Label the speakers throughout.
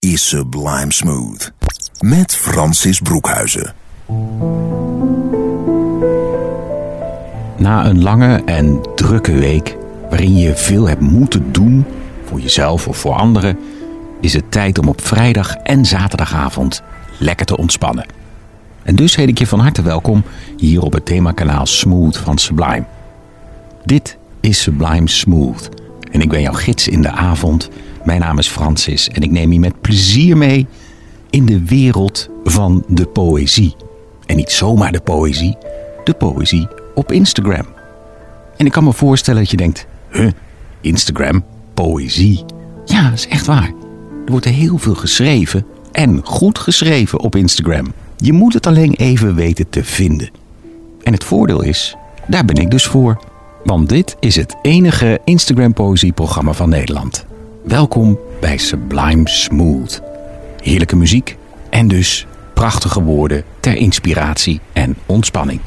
Speaker 1: is Sublime Smooth. Met Francis Broekhuizen.
Speaker 2: Na een lange en drukke week waarin je veel hebt moeten doen voor jezelf of voor anderen, is het tijd om op vrijdag en zaterdagavond lekker te ontspannen. En dus heet ik je van harte welkom hier op het themakanaal Smooth van Sublime. Dit is Sublime Smooth en ik ben jouw gids in de avond. Mijn naam is Francis en ik neem je met plezier mee in de wereld van de poëzie. En niet zomaar de poëzie, de poëzie op Instagram. En ik kan me voorstellen dat je denkt, huh, Instagram, poëzie? Ja, dat is echt waar. Er wordt heel veel geschreven en goed geschreven op Instagram. Je moet het alleen even weten te vinden. En het voordeel is, daar ben ik dus voor. Want dit is het enige Instagram poëzieprogramma van Nederland. Welkom bij Sublime Smooth. Heerlijke muziek en dus prachtige woorden ter inspiratie en ontspanning.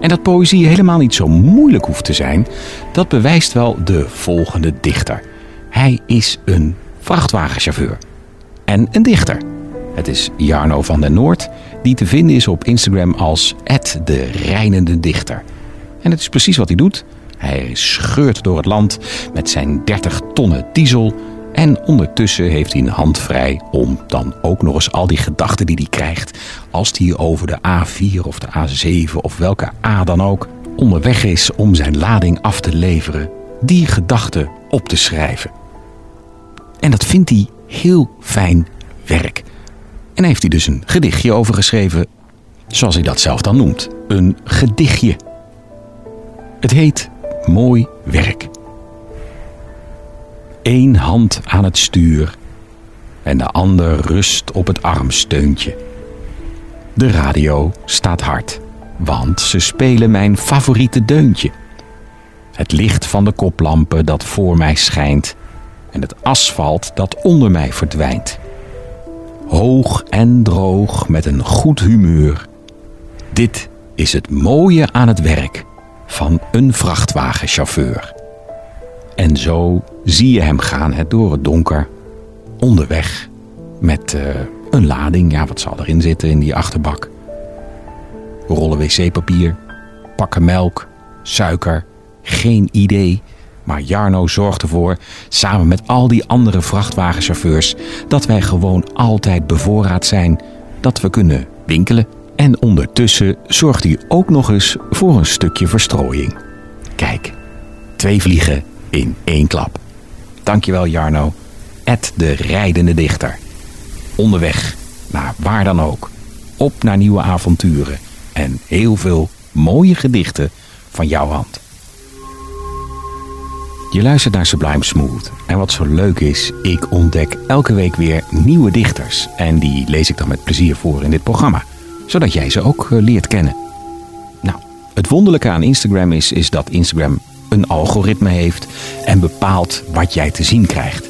Speaker 2: En dat poëzie helemaal niet zo moeilijk hoeft te zijn, dat bewijst wel de volgende dichter. Hij is een vrachtwagenchauffeur en een dichter. Het is Jarno van den Noord, die te vinden is op Instagram als de Reinende Dichter. En het is precies wat hij doet. Hij scheurt door het land met zijn 30 tonnen diesel. En ondertussen heeft hij een hand vrij om dan ook nog eens al die gedachten die hij krijgt. als hij over de A4 of de A7 of welke A dan ook onderweg is om zijn lading af te leveren. die gedachten op te schrijven. En dat vindt hij heel fijn werk. En heeft hij dus een gedichtje over geschreven, zoals hij dat zelf dan noemt. Een gedichtje. Het heet Mooi Werk. Eén hand aan het stuur en de ander rust op het armsteuntje. De radio staat hard, want ze spelen mijn favoriete deuntje. Het licht van de koplampen dat voor mij schijnt en het asfalt dat onder mij verdwijnt. Hoog en droog met een goed humeur. Dit is het mooie aan het werk van een vrachtwagenchauffeur. En zo zie je hem gaan het door het donker, onderweg met uh, een lading. Ja, wat zal erin zitten in die achterbak? Rollen wc-papier, pakken melk, suiker, geen idee. Maar Jarno zorgt ervoor, samen met al die andere vrachtwagenchauffeurs, dat wij gewoon altijd bevoorraad zijn, dat we kunnen winkelen. En ondertussen zorgt hij ook nog eens voor een stukje verstrooiing. Kijk, twee vliegen in één klap. Dankjewel Jarno, Ed de rijdende dichter. Onderweg naar waar dan ook. Op naar nieuwe avonturen en heel veel mooie gedichten van jouw hand. Je luistert naar Sublime Smooth. En wat zo leuk is, ik ontdek elke week weer nieuwe dichters. En die lees ik dan met plezier voor in dit programma. Zodat jij ze ook eh, leert kennen. Nou, het wonderlijke aan Instagram is, is dat Instagram een algoritme heeft en bepaalt wat jij te zien krijgt.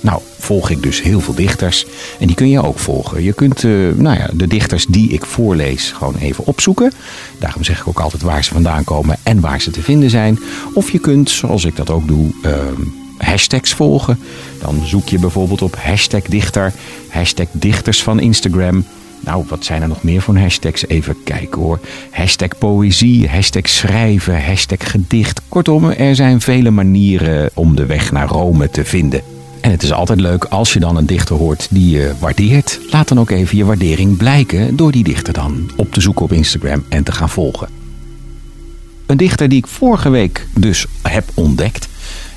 Speaker 2: Nou, volg ik dus heel veel dichters en die kun je ook volgen. Je kunt uh, nou ja, de dichters die ik voorlees gewoon even opzoeken. Daarom zeg ik ook altijd waar ze vandaan komen en waar ze te vinden zijn. Of je kunt, zoals ik dat ook doe, uh, hashtags volgen. Dan zoek je bijvoorbeeld op hashtag dichter, hashtag dichters van Instagram. Nou, wat zijn er nog meer voor hashtags? Even kijken hoor. Hashtag poëzie, hashtag schrijven, hashtag gedicht. Kortom, er zijn vele manieren om de weg naar Rome te vinden. En het is altijd leuk als je dan een dichter hoort die je waardeert. Laat dan ook even je waardering blijken door die dichter dan op te zoeken op Instagram en te gaan volgen. Een dichter die ik vorige week dus heb ontdekt.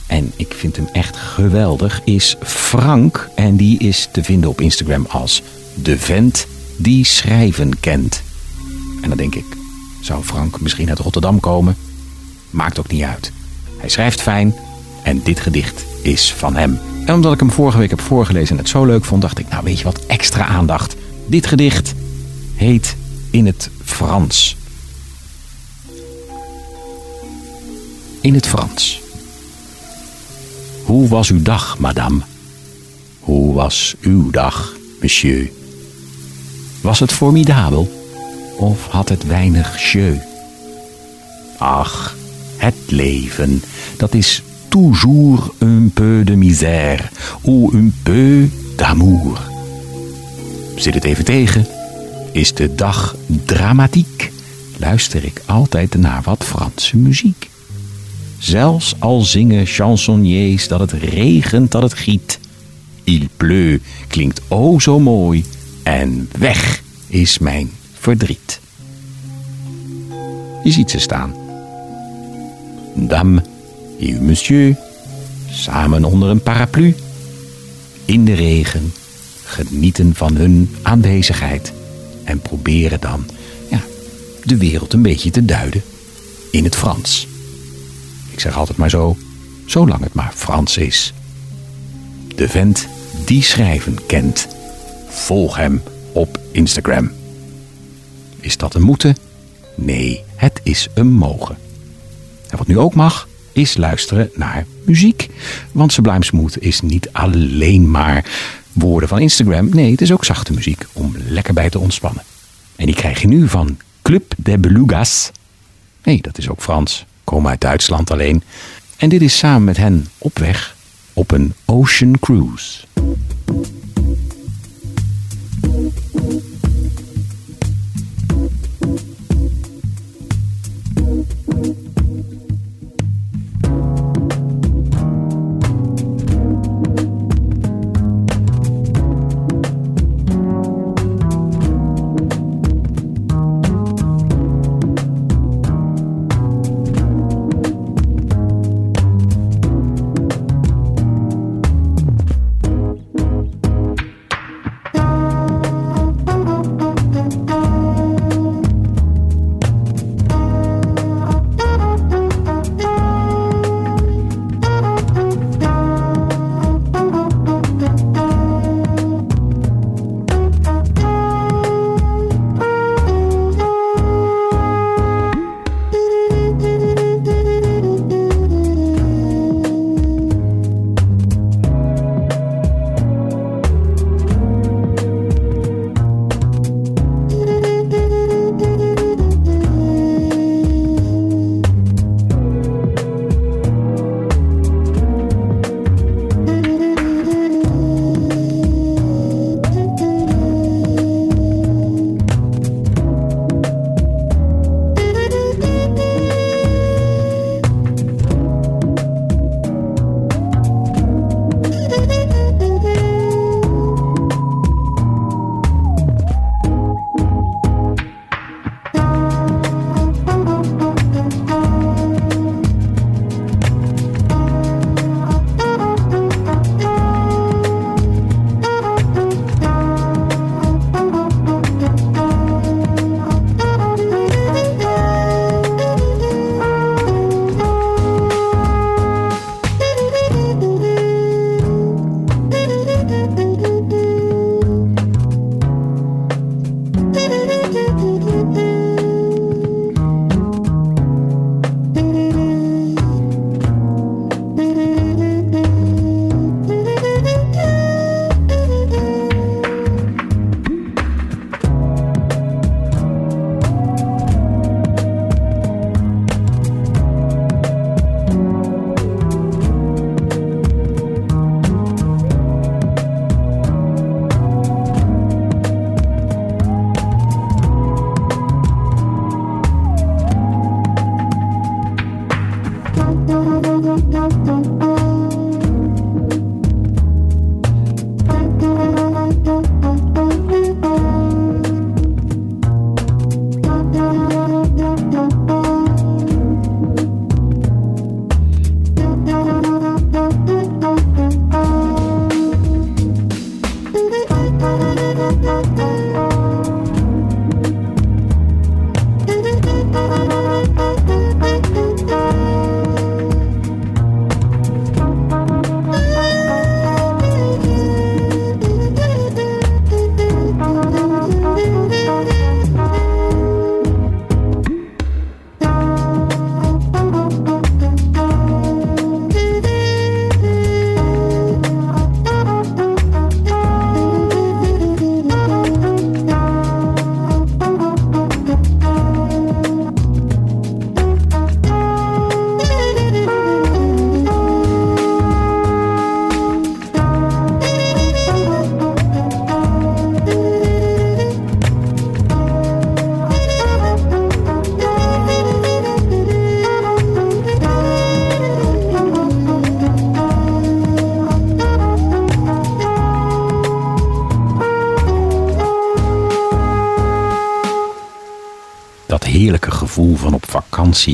Speaker 2: En ik vind hem echt geweldig. Is Frank. En die is te vinden op Instagram als de vent die schrijven kent. En dan denk ik, zou Frank misschien uit Rotterdam komen? Maakt ook niet uit. Hij schrijft fijn en dit gedicht is van hem. En omdat ik hem vorige week heb voorgelezen en het zo leuk vond, dacht ik, nou weet je wat, extra aandacht. Dit gedicht heet In het Frans. In het Frans. Hoe was uw dag, madame? Hoe was uw dag, monsieur? Was het formidabel of had het weinig jeu? Ach, het leven, dat is toujours un peu de misère ou un peu d'amour. Zit het even tegen? Is de dag dramatiek? Luister ik altijd naar wat Franse muziek. Zelfs al zingen chansonniers dat het regent, dat het giet. Il pleut klinkt o zo mooi en weg is mijn verdriet. Je ziet ze staan. Dame et monsieur, samen onder een paraplu. In de regen, genieten van hun aanwezigheid en proberen dan ja, de wereld een beetje te duiden in het Frans. Ik zeg altijd maar zo, zolang het maar Frans is. De vent die schrijven kent, volg hem op Instagram. Is dat een moeten? Nee, het is een mogen. En wat nu ook mag, is luisteren naar muziek. Want Sublime Smooth is niet alleen maar woorden van Instagram. Nee, het is ook zachte muziek om lekker bij te ontspannen. En die krijg je nu van Club de Belugas. Nee, dat is ook Frans. Komen uit Duitsland alleen. En dit is samen met hen op weg op een Ocean Cruise.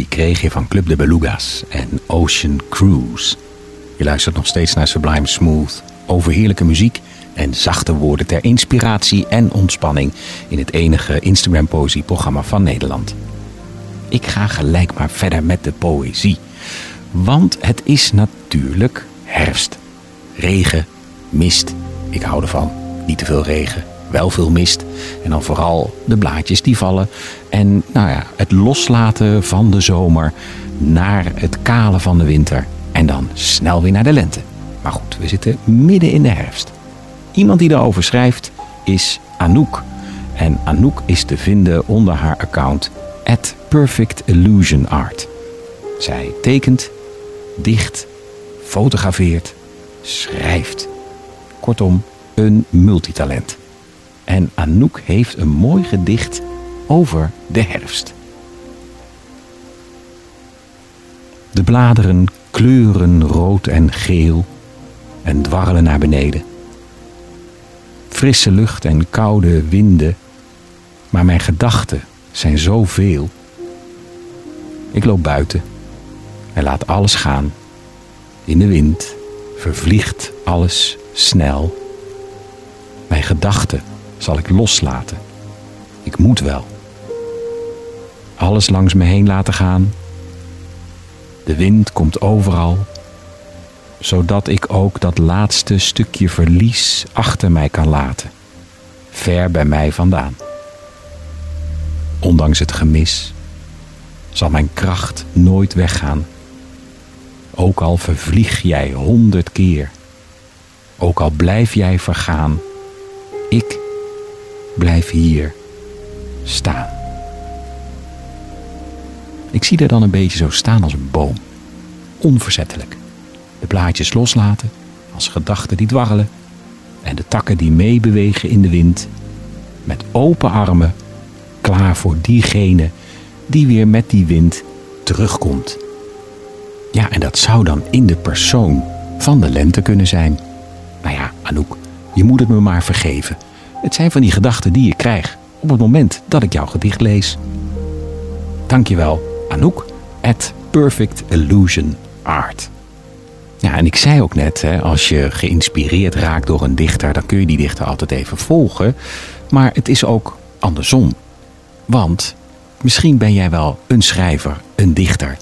Speaker 2: Kreeg je van Club de Beluga's en Ocean Cruise. Je luistert nog steeds naar Sublime Smooth, over heerlijke muziek en zachte woorden ter inspiratie en ontspanning in het enige Instagram poëzieprogramma van Nederland. Ik ga gelijk maar verder met de poëzie, want het is natuurlijk herfst. Regen, mist, ik hou ervan. Niet te veel regen, wel veel mist. En dan vooral de blaadjes die vallen. En nou ja, het loslaten van de zomer naar het kale van de winter. En dan snel weer naar de lente. Maar goed, we zitten midden in de herfst. Iemand die daarover schrijft is Anouk. En Anouk is te vinden onder haar account at Perfect Illusion Art. Zij tekent, dicht, fotografeert, schrijft. Kortom, een multitalent. En Anouk heeft een mooi gedicht over de herfst. De bladeren kleuren rood en geel en dwarrelen naar beneden. Frisse lucht en koude winden, maar mijn gedachten zijn zoveel. Ik loop buiten en laat alles gaan. In de wind vervliegt alles snel. Mijn gedachten zal ik loslaten. Ik moet wel. Alles langs me heen laten gaan. De wind komt overal, zodat ik ook dat laatste stukje verlies achter mij kan laten, ver bij mij vandaan. Ondanks het gemis zal mijn kracht nooit weggaan. Ook al vervlieg jij honderd keer, ook al blijf jij vergaan, ik blijf hier staan. Ik zie er dan een beetje zo staan als een boom, onverzettelijk. De blaadjes loslaten als gedachten die dwarrelen en de takken die meebewegen in de wind, met open armen klaar voor diegene die weer met die wind terugkomt. Ja, en dat zou dan in de persoon van de lente kunnen zijn. Nou ja, Anouk, je moet het me maar vergeven. Het zijn van die gedachten die ik krijg op het moment dat ik jouw gedicht lees. Dankjewel, Anouk, at Perfect Illusion Art. Ja, en ik zei ook net, hè, als je geïnspireerd raakt door een dichter, dan kun je die dichter altijd even volgen. Maar het is ook andersom. Want misschien ben jij wel een schrijver, een dichter.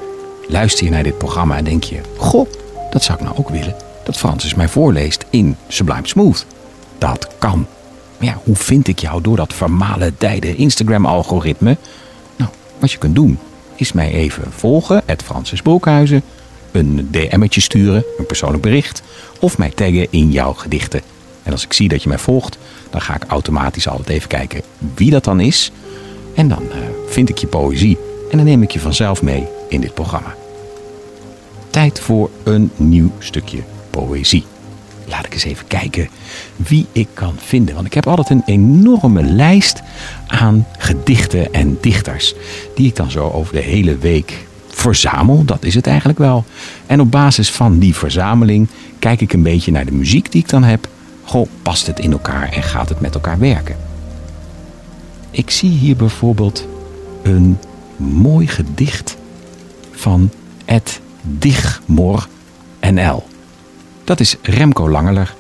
Speaker 2: Luister je naar dit programma en denk je: Goh, dat zou ik nou ook willen. Dat Francis mij voorleest in Sublime Smooth. Dat kan. Ja, hoe vind ik jou door dat vermalendijde Instagram-algoritme? Nou, wat je kunt doen, is mij even volgen, het Francis Broekhuizen. Een DM'tje sturen, een persoonlijk bericht. Of mij taggen in jouw gedichten. En als ik zie dat je mij volgt, dan ga ik automatisch altijd even kijken wie dat dan is. En dan uh, vind ik je poëzie en dan neem ik je vanzelf mee in dit programma. Tijd voor een nieuw stukje poëzie. Laat ik eens even kijken wie ik kan vinden. Want ik heb altijd een enorme lijst aan gedichten en dichters. Die ik dan zo over de hele week verzamel. Dat is het eigenlijk wel. En op basis van die verzameling kijk ik een beetje naar de muziek die ik dan heb. Goh, past het in elkaar en gaat het met elkaar werken? Ik zie hier bijvoorbeeld een mooi gedicht van Ed Digmor NL. Dat is Remco Langeler.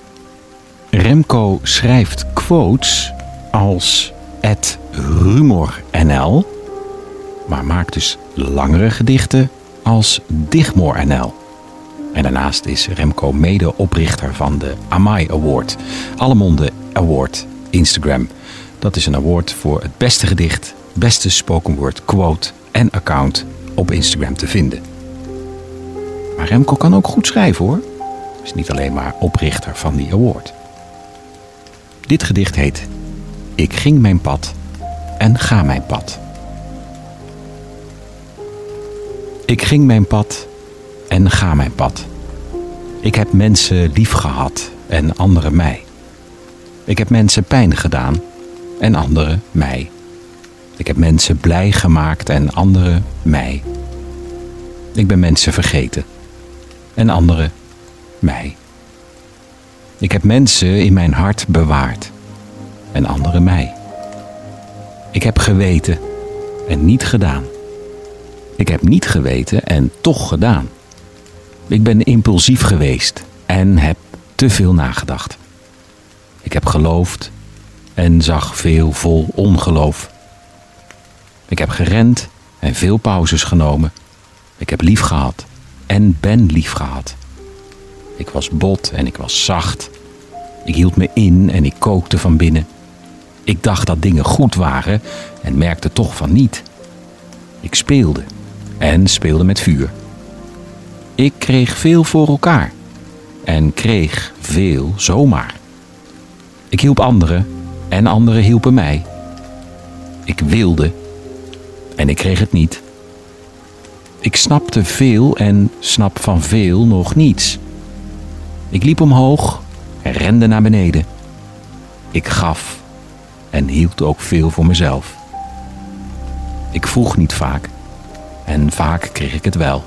Speaker 2: Remco schrijft quotes als Ed Rumor NL, maar maakt dus langere gedichten als Digmor NL. En daarnaast is Remco mede-oprichter van de Amai Award, Allemonde Award Instagram. Dat is een award voor het beste gedicht, beste spoken word quote en account op Instagram te vinden. Maar Remco kan ook goed schrijven hoor. Is niet alleen maar oprichter van die award. Dit gedicht heet Ik ging mijn pad en ga mijn pad. Ik ging mijn pad en ga mijn pad. Ik heb mensen lief gehad en anderen mij. Ik heb mensen pijn gedaan en anderen mij. Ik heb mensen blij gemaakt en anderen mij. Ik ben mensen vergeten en anderen mij. Ik heb mensen in mijn hart bewaard en anderen mij. Ik heb geweten en niet gedaan. Ik heb niet geweten en toch gedaan. Ik ben impulsief geweest en heb te veel nagedacht. Ik heb geloofd en zag veel vol ongeloof. Ik heb gerend en veel pauzes genomen. Ik heb lief gehad en ben lief gehad. Ik was bot en ik was zacht. Ik hield me in en ik kookte van binnen. Ik dacht dat dingen goed waren en merkte toch van niet. Ik speelde en speelde met vuur. Ik kreeg veel voor elkaar en kreeg veel zomaar. Ik hielp anderen en anderen hielpen mij. Ik wilde en ik kreeg het niet. Ik snapte veel en snap van veel nog niets. Ik liep omhoog en rende naar beneden. Ik gaf en hield ook veel voor mezelf. Ik vroeg niet vaak en vaak kreeg ik het wel.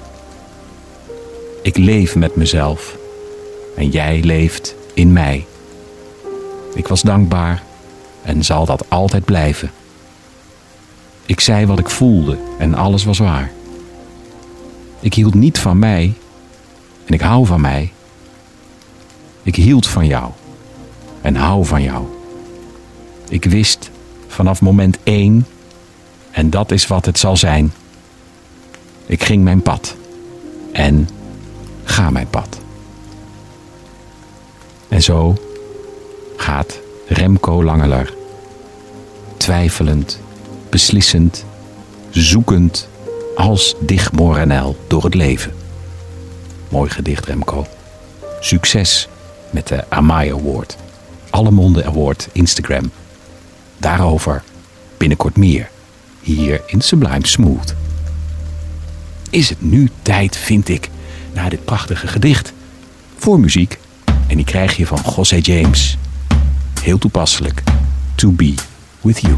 Speaker 2: Ik leef met mezelf en jij leeft in mij. Ik was dankbaar en zal dat altijd blijven. Ik zei wat ik voelde en alles was waar. Ik hield niet van mij en ik hou van mij. Ik hield van jou en hou van jou. Ik wist vanaf moment één, en dat is wat het zal zijn. Ik ging mijn pad en ga mijn pad. En zo gaat Remco Langeler, twijfelend, beslissend, zoekend als Dich Moranel door het leven. Mooi gedicht Remco. Succes met de Amai Award. Alle Monden Award Instagram. Daarover binnenkort meer. Hier in Sublime Smooth. Is het nu tijd, vind ik, na dit prachtige gedicht, voor muziek. En die krijg je van José James. Heel toepasselijk.
Speaker 3: To be with you.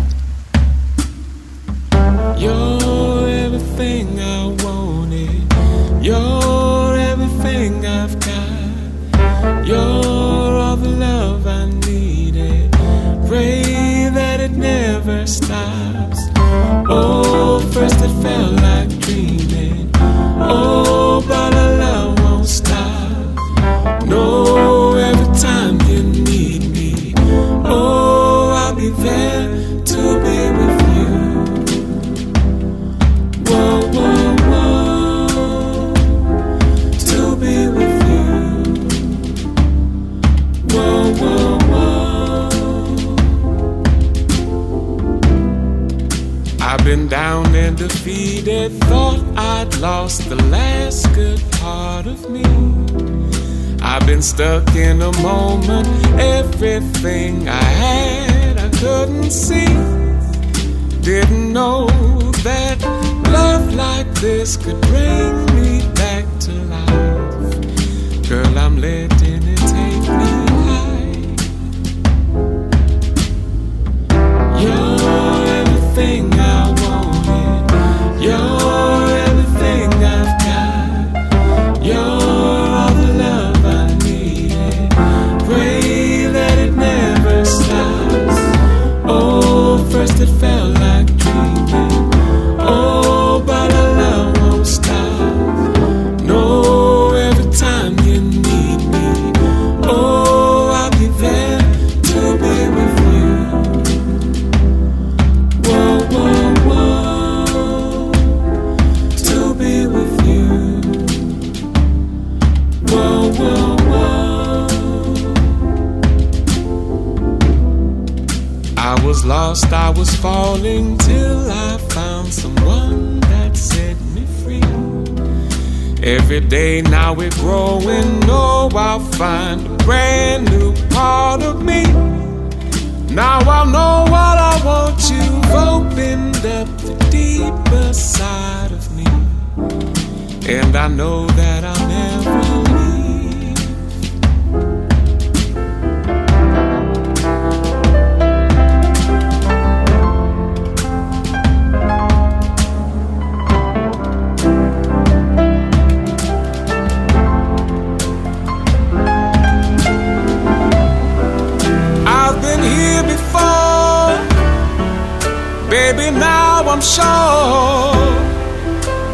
Speaker 3: I'm sure.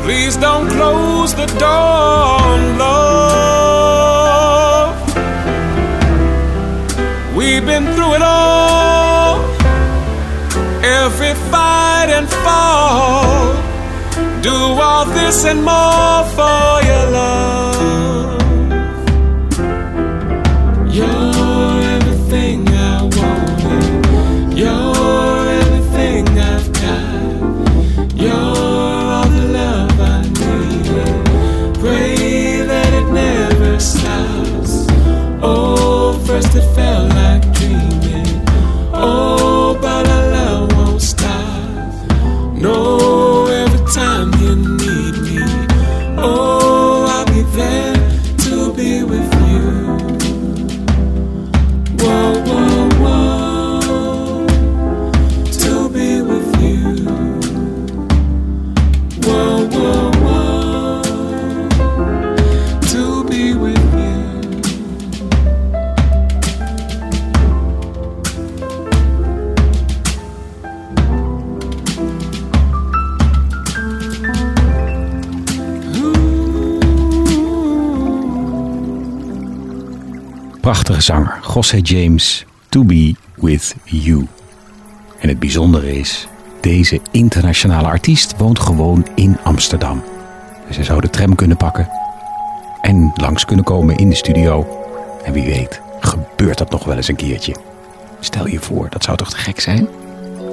Speaker 3: Please don't close the door love. We've been through it all, every fight and fall. Do all this and more
Speaker 2: zanger, José James, To Be With You. En het bijzondere is, deze internationale artiest woont gewoon in Amsterdam. Dus hij zou de tram kunnen pakken en langs kunnen komen in de studio. En wie weet, gebeurt dat nog wel eens een keertje. Stel je voor, dat zou toch te gek zijn?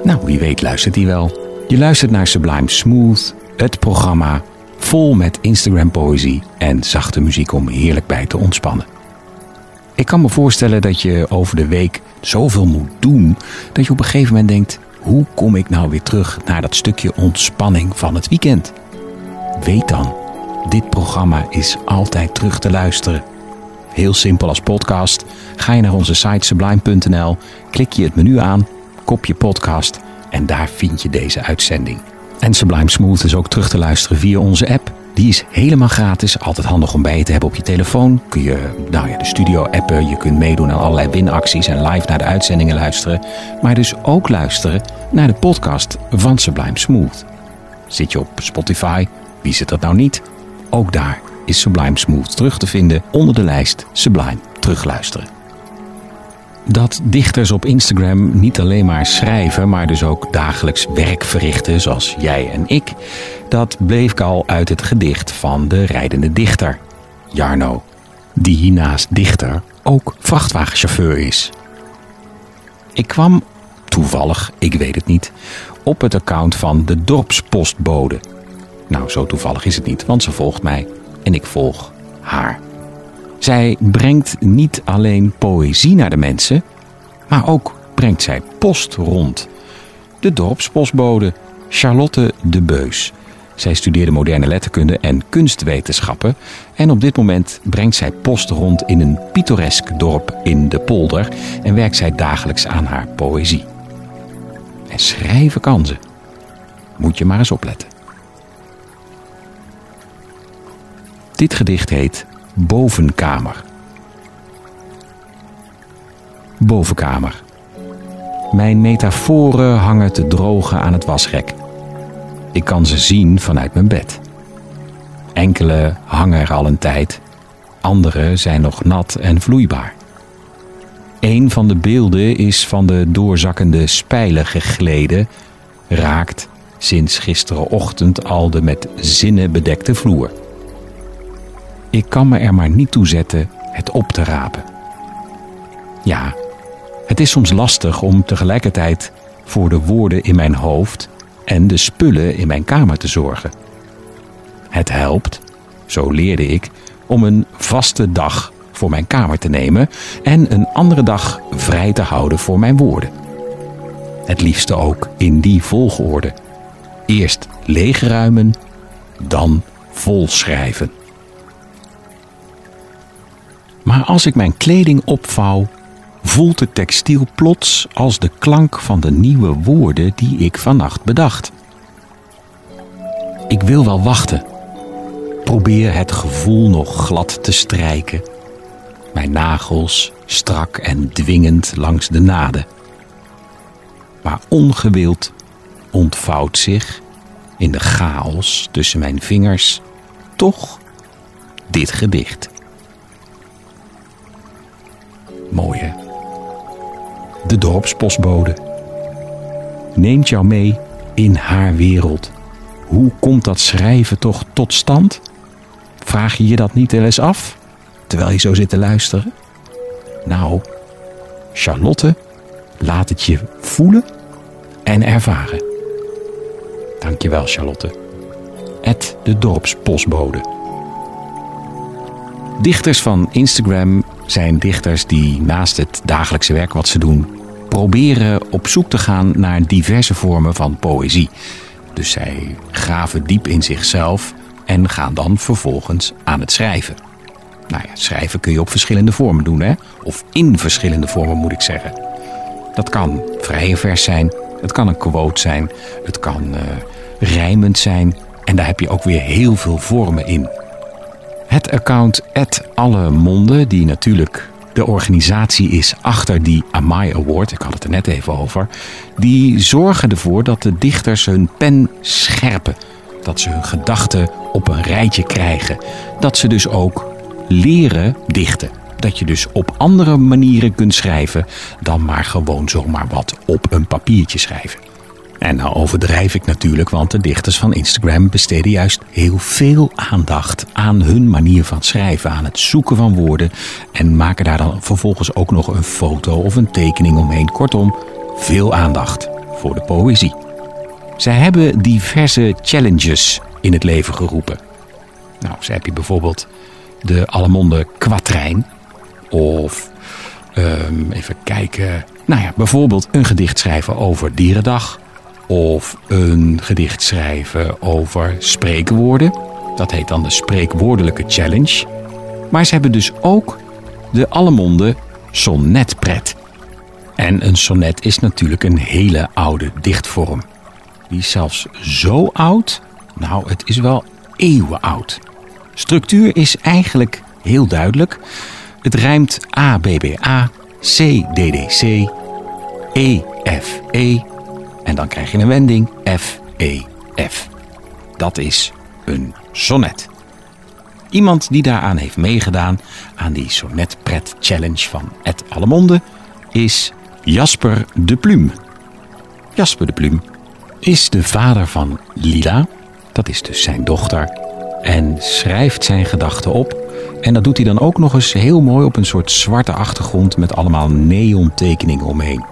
Speaker 2: Nou, wie weet luistert hij wel. Je luistert naar Sublime Smooth, het programma vol met Instagram-poëzie en zachte muziek om heerlijk bij te ontspannen. Ik kan me voorstellen dat je over de week zoveel moet doen dat je op een gegeven moment denkt: hoe kom ik nou weer terug naar dat stukje ontspanning van het weekend? Weet dan, dit programma is altijd terug te luisteren. Heel simpel als podcast. Ga je naar onze site sublime.nl, klik je het menu aan, kopje podcast en daar vind je deze uitzending. En Sublime Smooth is ook terug te luisteren via onze app. Die is helemaal gratis, altijd handig om bij je te hebben op je telefoon. Kun je nou de studio appen, je kunt meedoen aan allerlei winacties en live naar de uitzendingen luisteren. Maar dus ook luisteren naar de podcast van Sublime Smooth. Zit je op Spotify? Wie zit dat nou niet? Ook daar is Sublime Smooth terug te vinden onder de lijst Sublime terugluisteren. Dat dichters op Instagram niet alleen maar schrijven, maar dus ook dagelijks werk verrichten, zoals jij en ik, dat bleef ik al uit het gedicht van de rijdende dichter, Jarno, die naast dichter ook vrachtwagenchauffeur is. Ik kwam toevallig, ik weet het niet, op het account van de dorpspostbode. Nou, zo toevallig is het niet, want ze volgt mij en ik volg haar. Zij brengt niet alleen poëzie naar de mensen, maar ook brengt zij post rond. De dorpspostbode Charlotte de Beus. Zij studeerde moderne letterkunde en kunstwetenschappen en op dit moment brengt zij post rond in een pittoresk dorp in de polder en werkt zij dagelijks aan haar poëzie. En schrijven kan ze. Moet je maar eens opletten. Dit gedicht heet Bovenkamer. Bovenkamer. Mijn metaforen hangen te drogen aan het wasrek. Ik kan ze zien vanuit mijn bed. Enkele hangen er al een tijd, andere zijn nog nat en vloeibaar. Een van de beelden is van de doorzakkende spijlen gegleden, raakt sinds gisterenochtend al de met zinnen bedekte vloer. Ik kan me er maar niet toe zetten het op te rapen. Ja, het is soms lastig om tegelijkertijd voor de woorden in mijn hoofd en de spullen in mijn kamer te zorgen. Het helpt, zo leerde ik, om een vaste dag voor mijn kamer te nemen en een andere dag vrij te houden voor mijn woorden. Het liefste ook in die volgorde. Eerst leegruimen, dan volschrijven. Maar als ik mijn kleding opvouw, voelt het textiel plots als de klank van de nieuwe woorden die ik vannacht bedacht. Ik wil wel wachten. Probeer het gevoel nog glad te strijken. Mijn nagels strak en dwingend langs de naden. Maar ongewild ontvouwt zich in de chaos tussen mijn vingers toch dit gedicht. Mooi? De dorpspostbode neemt jou mee in haar wereld. Hoe komt dat schrijven toch tot stand? Vraag je je dat niet eens af terwijl je zo zit te luisteren? Nou, Charlotte laat het je voelen en ervaren. Dankjewel, Charlotte. Ed de dorpspostbode. Dichters van Instagram zijn dichters die naast het dagelijkse werk wat ze doen, proberen op zoek te gaan naar diverse vormen van poëzie. Dus zij graven diep in zichzelf en gaan dan vervolgens aan het schrijven. Nou ja, schrijven kun je op verschillende vormen doen, hè? Of in verschillende vormen moet ik zeggen. Dat kan vrije vers zijn, het kan een quote zijn, het kan uh, rijmend zijn. En daar heb je ook weer heel veel vormen in. Het account Allemonde, die natuurlijk de organisatie is achter die Amai Award, ik had het er net even over, die zorgen ervoor dat de dichters hun pen scherpen. Dat ze hun gedachten op een rijtje krijgen. Dat ze dus ook leren dichten. Dat je dus op andere manieren kunt schrijven dan maar gewoon zomaar wat op een papiertje schrijven. En nou overdrijf ik natuurlijk, want de dichters van Instagram besteden juist heel veel aandacht aan hun manier van schrijven, aan het zoeken van woorden en maken daar dan vervolgens ook nog een foto of een tekening omheen. Kortom, veel aandacht voor de poëzie. Zij hebben diverse challenges in het leven geroepen. Nou, zo heb je bijvoorbeeld de Allemonde Quatrijn. Of um, even kijken. Nou ja, bijvoorbeeld een gedicht schrijven over Dierendag. Of een gedicht schrijven over spreekwoorden. Dat heet dan de Spreekwoordelijke Challenge. Maar ze hebben dus ook de Allemonde Sonnetpret. En een sonnet is natuurlijk een hele oude dichtvorm. Die is zelfs zo oud, nou het is wel eeuwen oud. Structuur is eigenlijk heel duidelijk. Het rijmt ABBA, CDDC, EFE en dan krijg je een wending FEF. Dat is een sonnet. Iemand die daaraan heeft meegedaan aan die Sonnetpret Challenge van Ed Allemonde is Jasper de Plume. Jasper de Plume is de vader van Lila, dat is dus zijn dochter, en schrijft zijn gedachten op. En dat doet hij dan ook nog eens heel mooi op een soort zwarte achtergrond met allemaal neontekeningen omheen.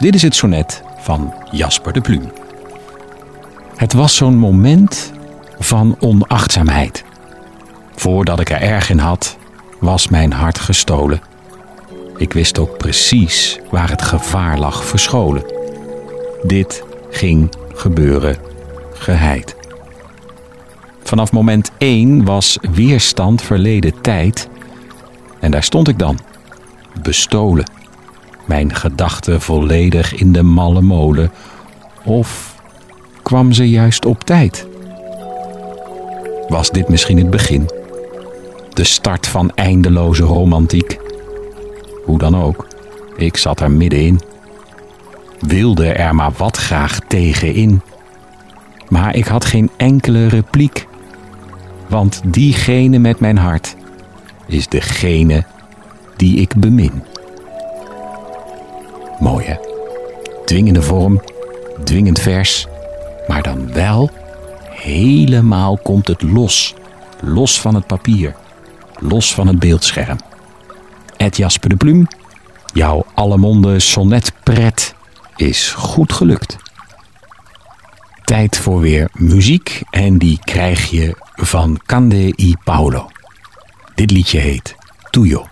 Speaker 2: Dit is het sonnet van Jasper de Plume. Het was zo'n moment van onachtzaamheid. Voordat ik er erg in had, was mijn hart gestolen. Ik wist ook precies waar het gevaar lag verscholen. Dit ging gebeuren geheid. Vanaf moment 1 was weerstand verleden tijd. En daar stond ik dan, bestolen. Mijn gedachten volledig in de malle molen. Of kwam ze juist op tijd? Was dit misschien het begin? De start van eindeloze romantiek? Hoe dan ook, ik zat er middenin. Wilde er maar wat graag tegenin. Maar ik had geen enkele repliek. Want diegene met mijn hart is degene die ik bemin. Mooi hè? Dwingende vorm, dwingend vers, maar dan wel helemaal komt het los. Los van het papier, los van het beeldscherm. Ed Jasper de Pluim, jouw allemonde sonnetpret is goed gelukt. Tijd voor weer muziek en die krijg je van Cande y Paolo. Dit liedje heet Tuyo.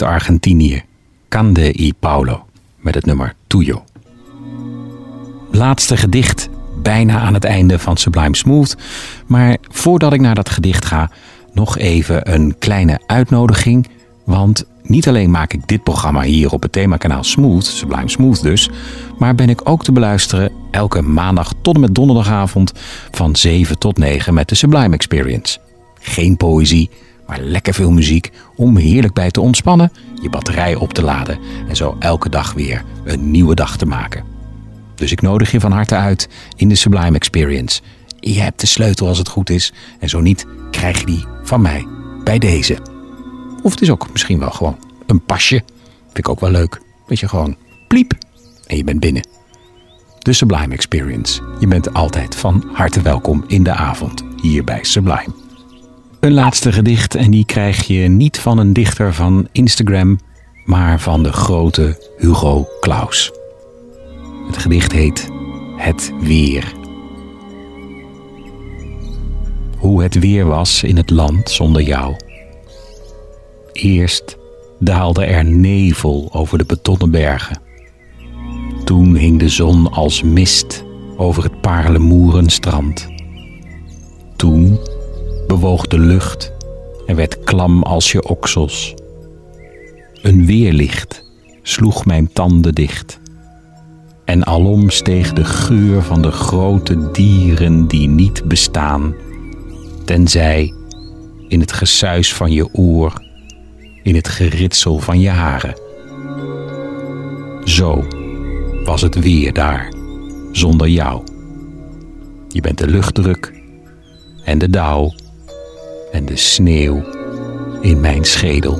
Speaker 2: Uit Argentinië, Cande y Paulo, met het nummer Tuyo. Laatste gedicht, bijna aan het einde van Sublime Smooth. Maar voordat ik naar dat gedicht ga, nog even een kleine uitnodiging. Want niet alleen maak ik dit programma hier op het themakanaal Smooth, Sublime Smooth dus, maar ben ik ook te beluisteren elke maandag tot en met donderdagavond van 7 tot 9 met de Sublime Experience. Geen poëzie, maar lekker veel muziek om heerlijk bij te ontspannen, je batterij op te laden en zo elke dag weer een nieuwe dag te maken. Dus ik nodig je van harte uit in de Sublime Experience. Je hebt de sleutel als het goed is en zo niet krijg je die van mij bij deze. Of het is ook misschien wel gewoon een pasje. Vind ik ook wel leuk. Weet je, gewoon pliep en je bent binnen. De Sublime Experience. Je bent altijd van harte welkom in de avond hier bij Sublime. Een laatste gedicht en die krijg je niet van een dichter van Instagram, maar van de grote Hugo Claus. Het gedicht heet Het Weer. Hoe het weer was in het land zonder jou. Eerst daalde er nevel over de betonnen bergen. Toen hing de zon als mist over het Paarlemoerenstrand. Toen bewoog de lucht en werd klam als je oksels. Een weerlicht sloeg mijn tanden dicht. En alom steeg de geur van de grote dieren die niet bestaan, tenzij in het gesuis van je oor, in het geritsel van je haren. Zo was het weer daar, zonder jou. Je bent de luchtdruk en de dauw en de sneeuw in mijn schedel.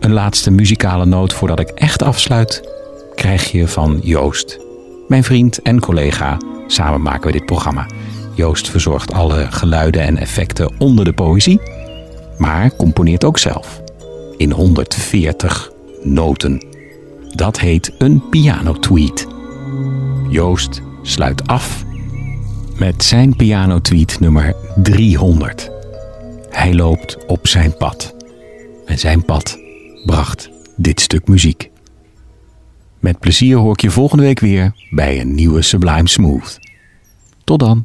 Speaker 2: Een laatste muzikale noot voordat ik echt afsluit, krijg je van Joost. Mijn vriend en collega, samen maken we dit programma. Joost verzorgt alle geluiden en effecten onder de poëzie, maar componeert ook zelf. In 140 noten. Dat heet een piano-tweet. Joost sluit af met zijn piano-tweet nummer 300. Hij loopt op zijn pad. En zijn pad bracht dit stuk muziek. Met plezier hoor ik je volgende week weer bij een nieuwe Sublime Smooth. Tot dan.